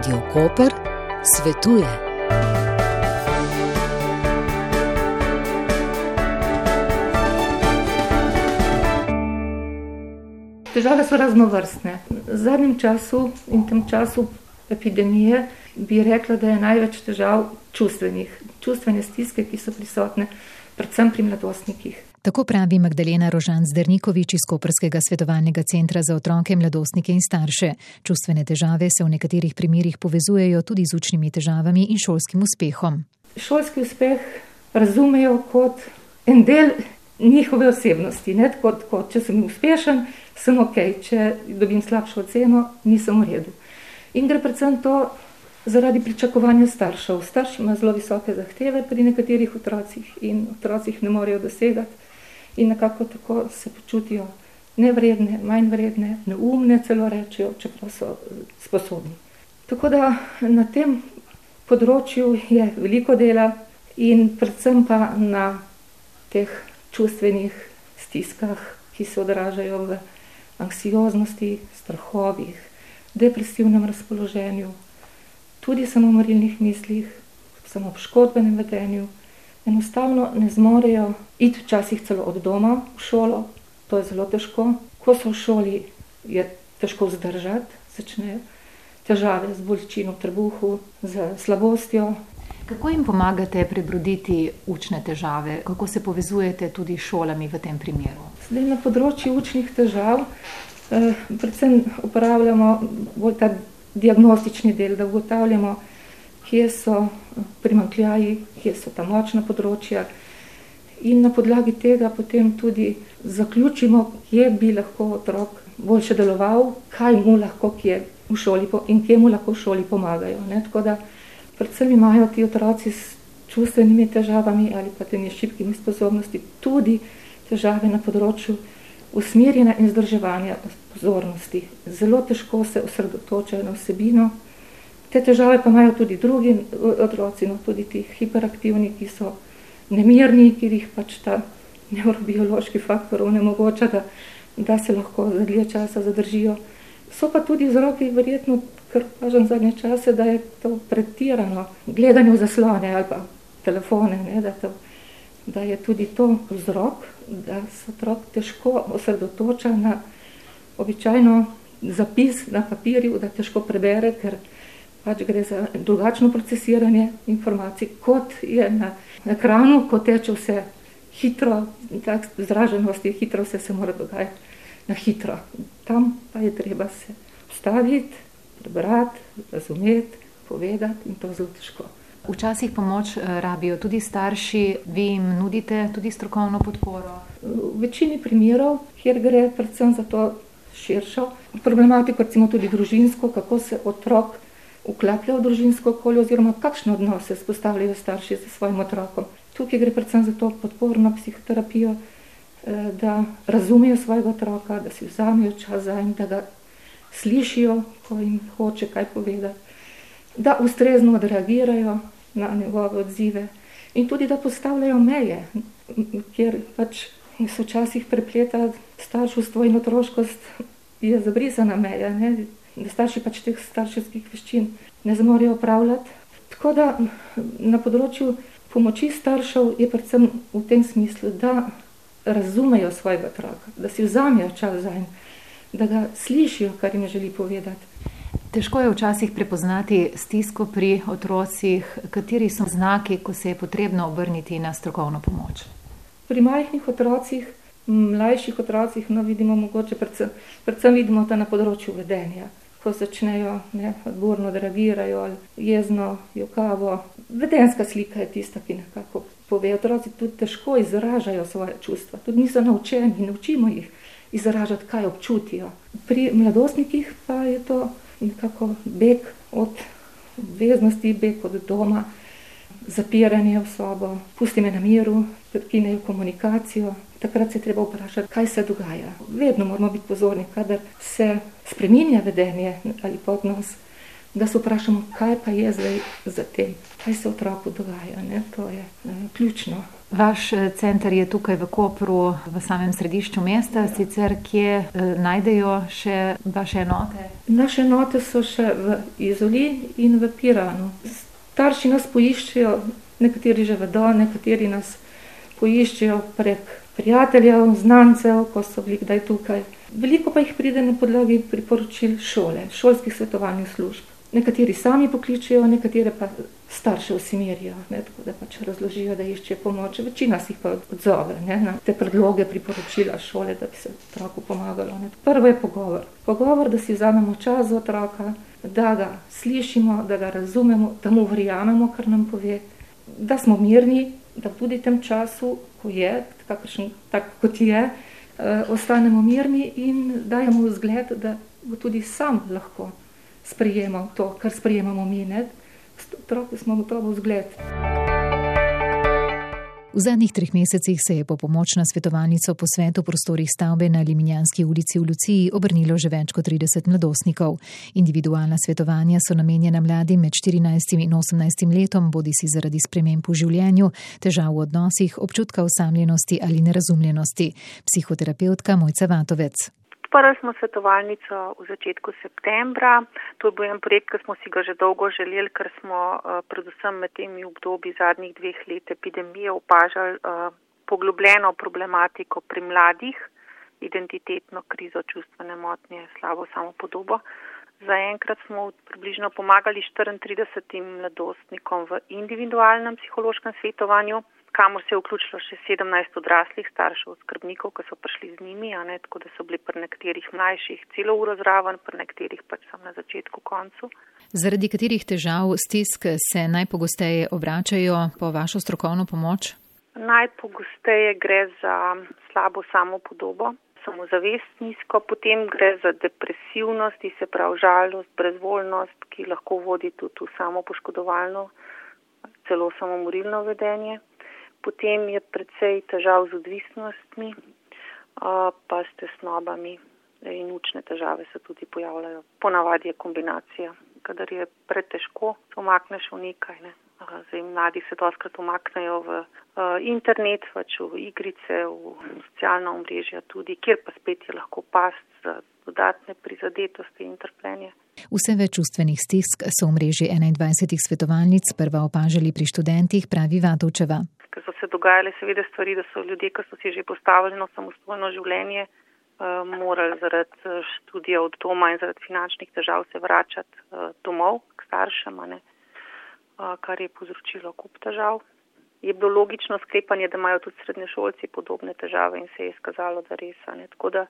Radio Koper svetuje. Težave so raznovrstne. V zadnjem času in tem času epidemije bi rekla, da je največ težav čustvenih, čustvene stiske, ki so prisotne, predvsem pri mladostnikih. Tako pravi Magdalena Rožan Zdernikovič iz Koperskega svetovalnega centra za otroke, mladostnike in starše. Čustvene težave se v nekaterih primerjih povezujejo tudi z učnimi težavami in šolskim uspehom. Šolski uspeh razumejo kot en del njihove osebnosti. Ne? Kot, kot če sem uspešen, sem ok, če dobim slabšo oceno, nisem v redu. In gre predvsem to zaradi pričakovanja staršev. Starši imajo zelo visoke zahteve pri nekaterih otrocih in otrocih ne morejo dosegati in nekako tako se počutijo nevredne, manj vredne, neumne, celo rečejo, čeprav so sposobni. Tako da na tem področju je veliko dela, in predvsem pa na teh čustvenih stiskah, ki se odražajo v anksioznosti, strahovih, depresivnem razpoloženju, tudi samomorilnih mislih, samopoškodbenem vedenju enostavno ne zmorejo iti včasih celo od doma v šolo, to je zelo težko. Ko so v šoli, je težko zdržati, začnejo težave z bolečino v trebuhu, z slabostjo. Kako jim pomagate prebroditi učne težave, kako se povezujete tudi s šolami v tem primeru? Zdaj, na področju učnih težav, eh, predvsem uporabljamo bolj ta diagnostični del, da ugotavljamo, kje so primankljaji, kje so ta močna področja. In na podlagi tega potem tudi zaključimo, kje bi lahko otrok boljše deloval, kaj mu lahko kje v šoli in kje mu lahko v šoli pomagajo. Ne? Tako da predvsem imajo ti otroci s čustvenimi težavami ali pa temi šibkimi sposobnosti tudi težave na področju usmerjanja in zdrževanja pozornosti. Zelo težko se osredotočajo na vsebino, Te težave pa imajo tudi drugi otroci, no, tudi ti hiperaktivni, ki so nemirni, ki jih pač ta neurobiološki faktor onemogoča, da, da se lahko za dlje časa zadržijo. So pa tudi vzroki, verjetno, kar kažem zadnje čase, da je to pretirano gledanje v zaslone ali pa telefone, ne, da, to, da je tudi to vzrok, da se otrok težko osredotoča na običajno zapis na papirju, da težko prebere, ker pač gre za drugačno procesiranje informacij, kot je na ekranu, ko teče vse hitro, tak zraženost je hitro, vse se mora dogajati na hitro. Tam pa je treba se ustaviti, prebrati, razumeti, povedati in to zelo težko. Včasih pomoč eh, rabijo tudi starši, vi jim nudite tudi strokovno podporo. V večini primerov, kjer gre predvsem za to širšo problematiko, recimo tudi družinsko, kako se otrok vklapljajo v družinsko okolje, oziroma kakšne odnose spostavljajo starši z svojim otrokom. Tukaj gre predvsem za to podporno psihoterapijo, eh, da razumejo svojega otroka, da si vzamejo čas za en, da ga slišijo, ko jim hoče kaj povedati, da ustrezno odreagirajo na njegove odzive in tudi da postavljajo meje, kjer pač se včasih prepleta starševstvo in otroškost, je zabrisana meja. Ne? Da starši pač teh starševskih veščin ne zmorejo upravljati. Tako da na področju pomoči staršev je predvsem v tem smislu, da razumejo svojega otroka, da si vzamejo čas za en, da ga slišijo, kar jim želi povedati. Težko je včasih prepoznati stisko pri otrocih, kateri so znaki, ko se je potrebno obrniti na strokovno pomoč. Pri majhnih otrocih, mlajših otrocih, no vidimo mogoče predvsem, predvsem vidimo to na področju vedenja ko začnejo ne, odborno reagirajo ali jezno, jokavo. Vedenska slika je tista, ki nekako pove. Otroci tudi težko izražajo svoje čustva, tudi niso naučeni, ne učimo jih izražati, kaj občutijo. Pri mladostnikih pa je to nekako beg od obveznosti, beg od doma, zapiranje v sobo, pusti me na miru, prekinejo komunikacijo. Takrat se je treba vprašati, kaj se dogaja. Vedno moramo biti pozorni, kadar se spremenja vedenje ali pa odnos, da se vprašamo, kaj pa je zdaj za tem, kaj se otroku dogaja. Ne? To je ne, ključno. Vaš eh, center je tukaj v Kopru, v samem središču mesta, sicer kje eh, najdejo še vaše enote? Naše enote so še v Izoli in v Piranu. Starši nas poiščejo, nekateri že vedo, nekateri nas poiščejo prek prijateljev, znancev, ko so bili kdaj tukaj. Veliko pa jih pride na podlagi priporočil šole, šolskih svetovalnih služb. Nekateri sami pokličijo, nekatere pa starše usmerijo, tako da pač razložijo, da iščejo pomoč. Večina si jih pa odzove ne, na te predloge, priporočila šole, da bi se otroku pomagalo. Ne. Prvo je pogovor. Pogovor, da si vzamemo čas za otroka, da ga slišimo, da ga razumemo, da mu verjamemo, kar nam pove, da smo mirni, da tudi v tem času, ko je, kakršen, tak kot je, eh, ostanemo mirni in dajemo vzgled, da bo tudi sam lahko sprejemal to, kar sprejemamo mi. Otroci smo gotovo vzgled. V zadnjih treh mesecih se je po pomoč na svetovalnico po svetu prostorih stavbe na Liminjanski ulici v Luciji obrnilo že več kot 30 mladostnikov. Individualna svetovanja so namenjena mladim med 14 in 18 letom, bodi si zaradi sprememb v življenju, težav v odnosih, občutka osamljenosti ali nerazumljenosti. Psihoterapeutka Mojca Vatovec. Odprli smo svetovalnico v začetku septembra. To je bil en projekt, ki smo si ga že dolgo želeli, ker smo uh, predvsem med temi obdobji zadnjih dveh let epidemije opažali uh, poglobljeno problematiko pri mladih, identitetno krizo, čustvene motnje, slabo samopodobo. Zaenkrat smo približno pomagali 34 mladostnikom v individualnem psihološkem svetovanju kamor se je vključilo še 17 odraslih staršev, skrbnikov, ki so prišli z njimi, ne, tako da so bili pri nekaterih mlajših celo uro zraven, pri nekaterih pač sem na začetku, koncu. Zaradi katerih težav, stisk se najpogosteje obračajo po vašo strokovno pomoč? Najpogosteje gre za slabo samopodobo, samozavest nizko, potem gre za depresivnost, se pravi žalost, brezvoljnost, ki lahko vodi tudi v samopoškodovalno, celo samomorilno vedenje potem je precej težav z odvisnostmi, pa s tesnobami in učne težave se tudi pojavljajo. Ponavadi je kombinacija, kadar je pretežko, se omakneš v nekaj. Ne. Zdaj, mladi se doskrat omaknejo v internet, pač v igrice, v socialna omrežja tudi, kjer pa spet je lahko past za dodatne prizadetosti in trpljenje. Vse več čustvenih stisk so v mreži 21 svetovalnic prva opažali pri študentih, pravi so se dogajale seveda stvari, da so ljudje, ki so si že postavili na samostojno življenje, uh, morali zaradi eh, študija od doma in zaradi finančnih težav se vračati uh, domov k staršem, uh, kar je povzročilo kup težav. Je bilo logično sklepanje, da imajo tudi srednješolci podobne težave in se je izkazalo, da res. Tako da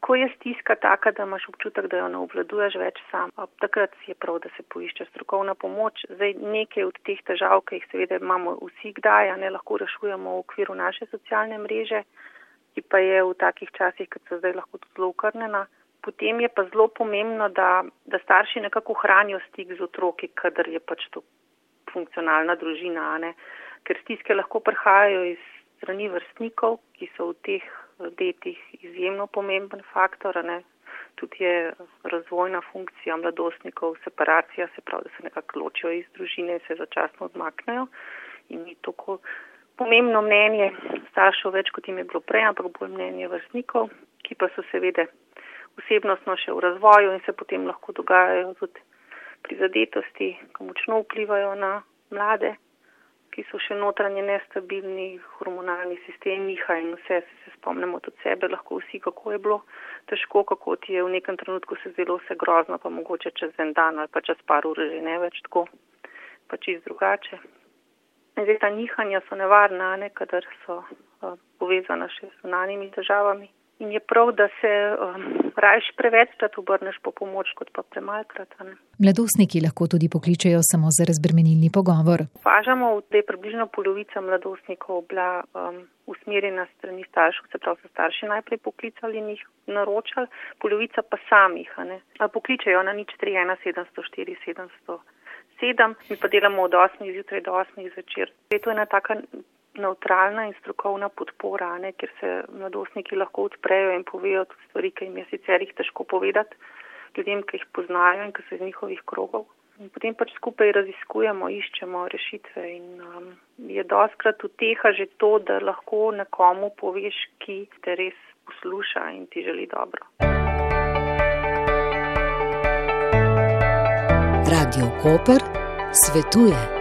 ko je stiska taka, da imaš občutek, da jo ne obvladuješ več sam, takrat je prav, da se poišče strokovna pomoč. Zdaj, nekaj od teh težav, ki jih seveda imamo vsi kdaj, a ne lahko rešujemo v okviru naše socialne mreže, ki pa je v takih časih, kot so zdaj lahko tudi zelo ukrnjena. Potem je pa zelo pomembno, da, da starši nekako hranijo stik z otroki, kadar je pač to funkcionalna družina, ker stiske lahko prihajajo iz strani vrstnikov, ki so v teh letih izjemno pomemben faktor. Ne? Tudi je razvojna funkcija mladostnikov, separacija, se pravi, da se nekako ločijo iz družine in se začasno odmaknejo. In ni tako pomembno mnenje staršev več, kot jim je bilo prej, ampak bolj mnenje vrstnikov, ki pa so seveda osebnostno še v razvoju in se potem lahko dogajajo tudi prizadetosti, ki močno vplivajo na mlade ki so še notranje nestabilni, hormonalni sistem niha in vse se spomnimo od sebe, lahko vsi, kako je bilo težko, kako ti je v nekem trenutku se zdelo vse grozno, pa mogoče čez en dan ali pa čez par ur že ne več tako, pa čist drugače. Zdaj ta nihanja so nevarna, ne, kadar so uh, povezana še z zunanjimi državami. In je prav, da se um, rajš prevečkrat obrneš po pomoč, kot pa premalkrat. Mladostniki lahko tudi pokličejo samo za razbremenilni pogovor. Pažamo, da je približno polovica mladostnikov bila um, usmerjena strani staršev, se pravi, so starši najprej poklicali in jih naročali, polovica pa samih. Pokličejo na nič 3, 1, 704, 707, mi pa delamo od 8 zjutraj do 8 zvečer. To je ena taka neutralna in strokovna podpora, ne, kjer se mladostniki lahko odprejo in povejo tudi stvari, ki jim je sicer jih težko povedati ljudem, ki jih poznajo in ki so iz njihovih krogov. In potem pač skupaj raziskujemo, iščemo rešitve in um, je doskrat uteha že to, da lahko nekomu poveš, ki te res posluša in ti želi dobro. Radio Koper svetuje.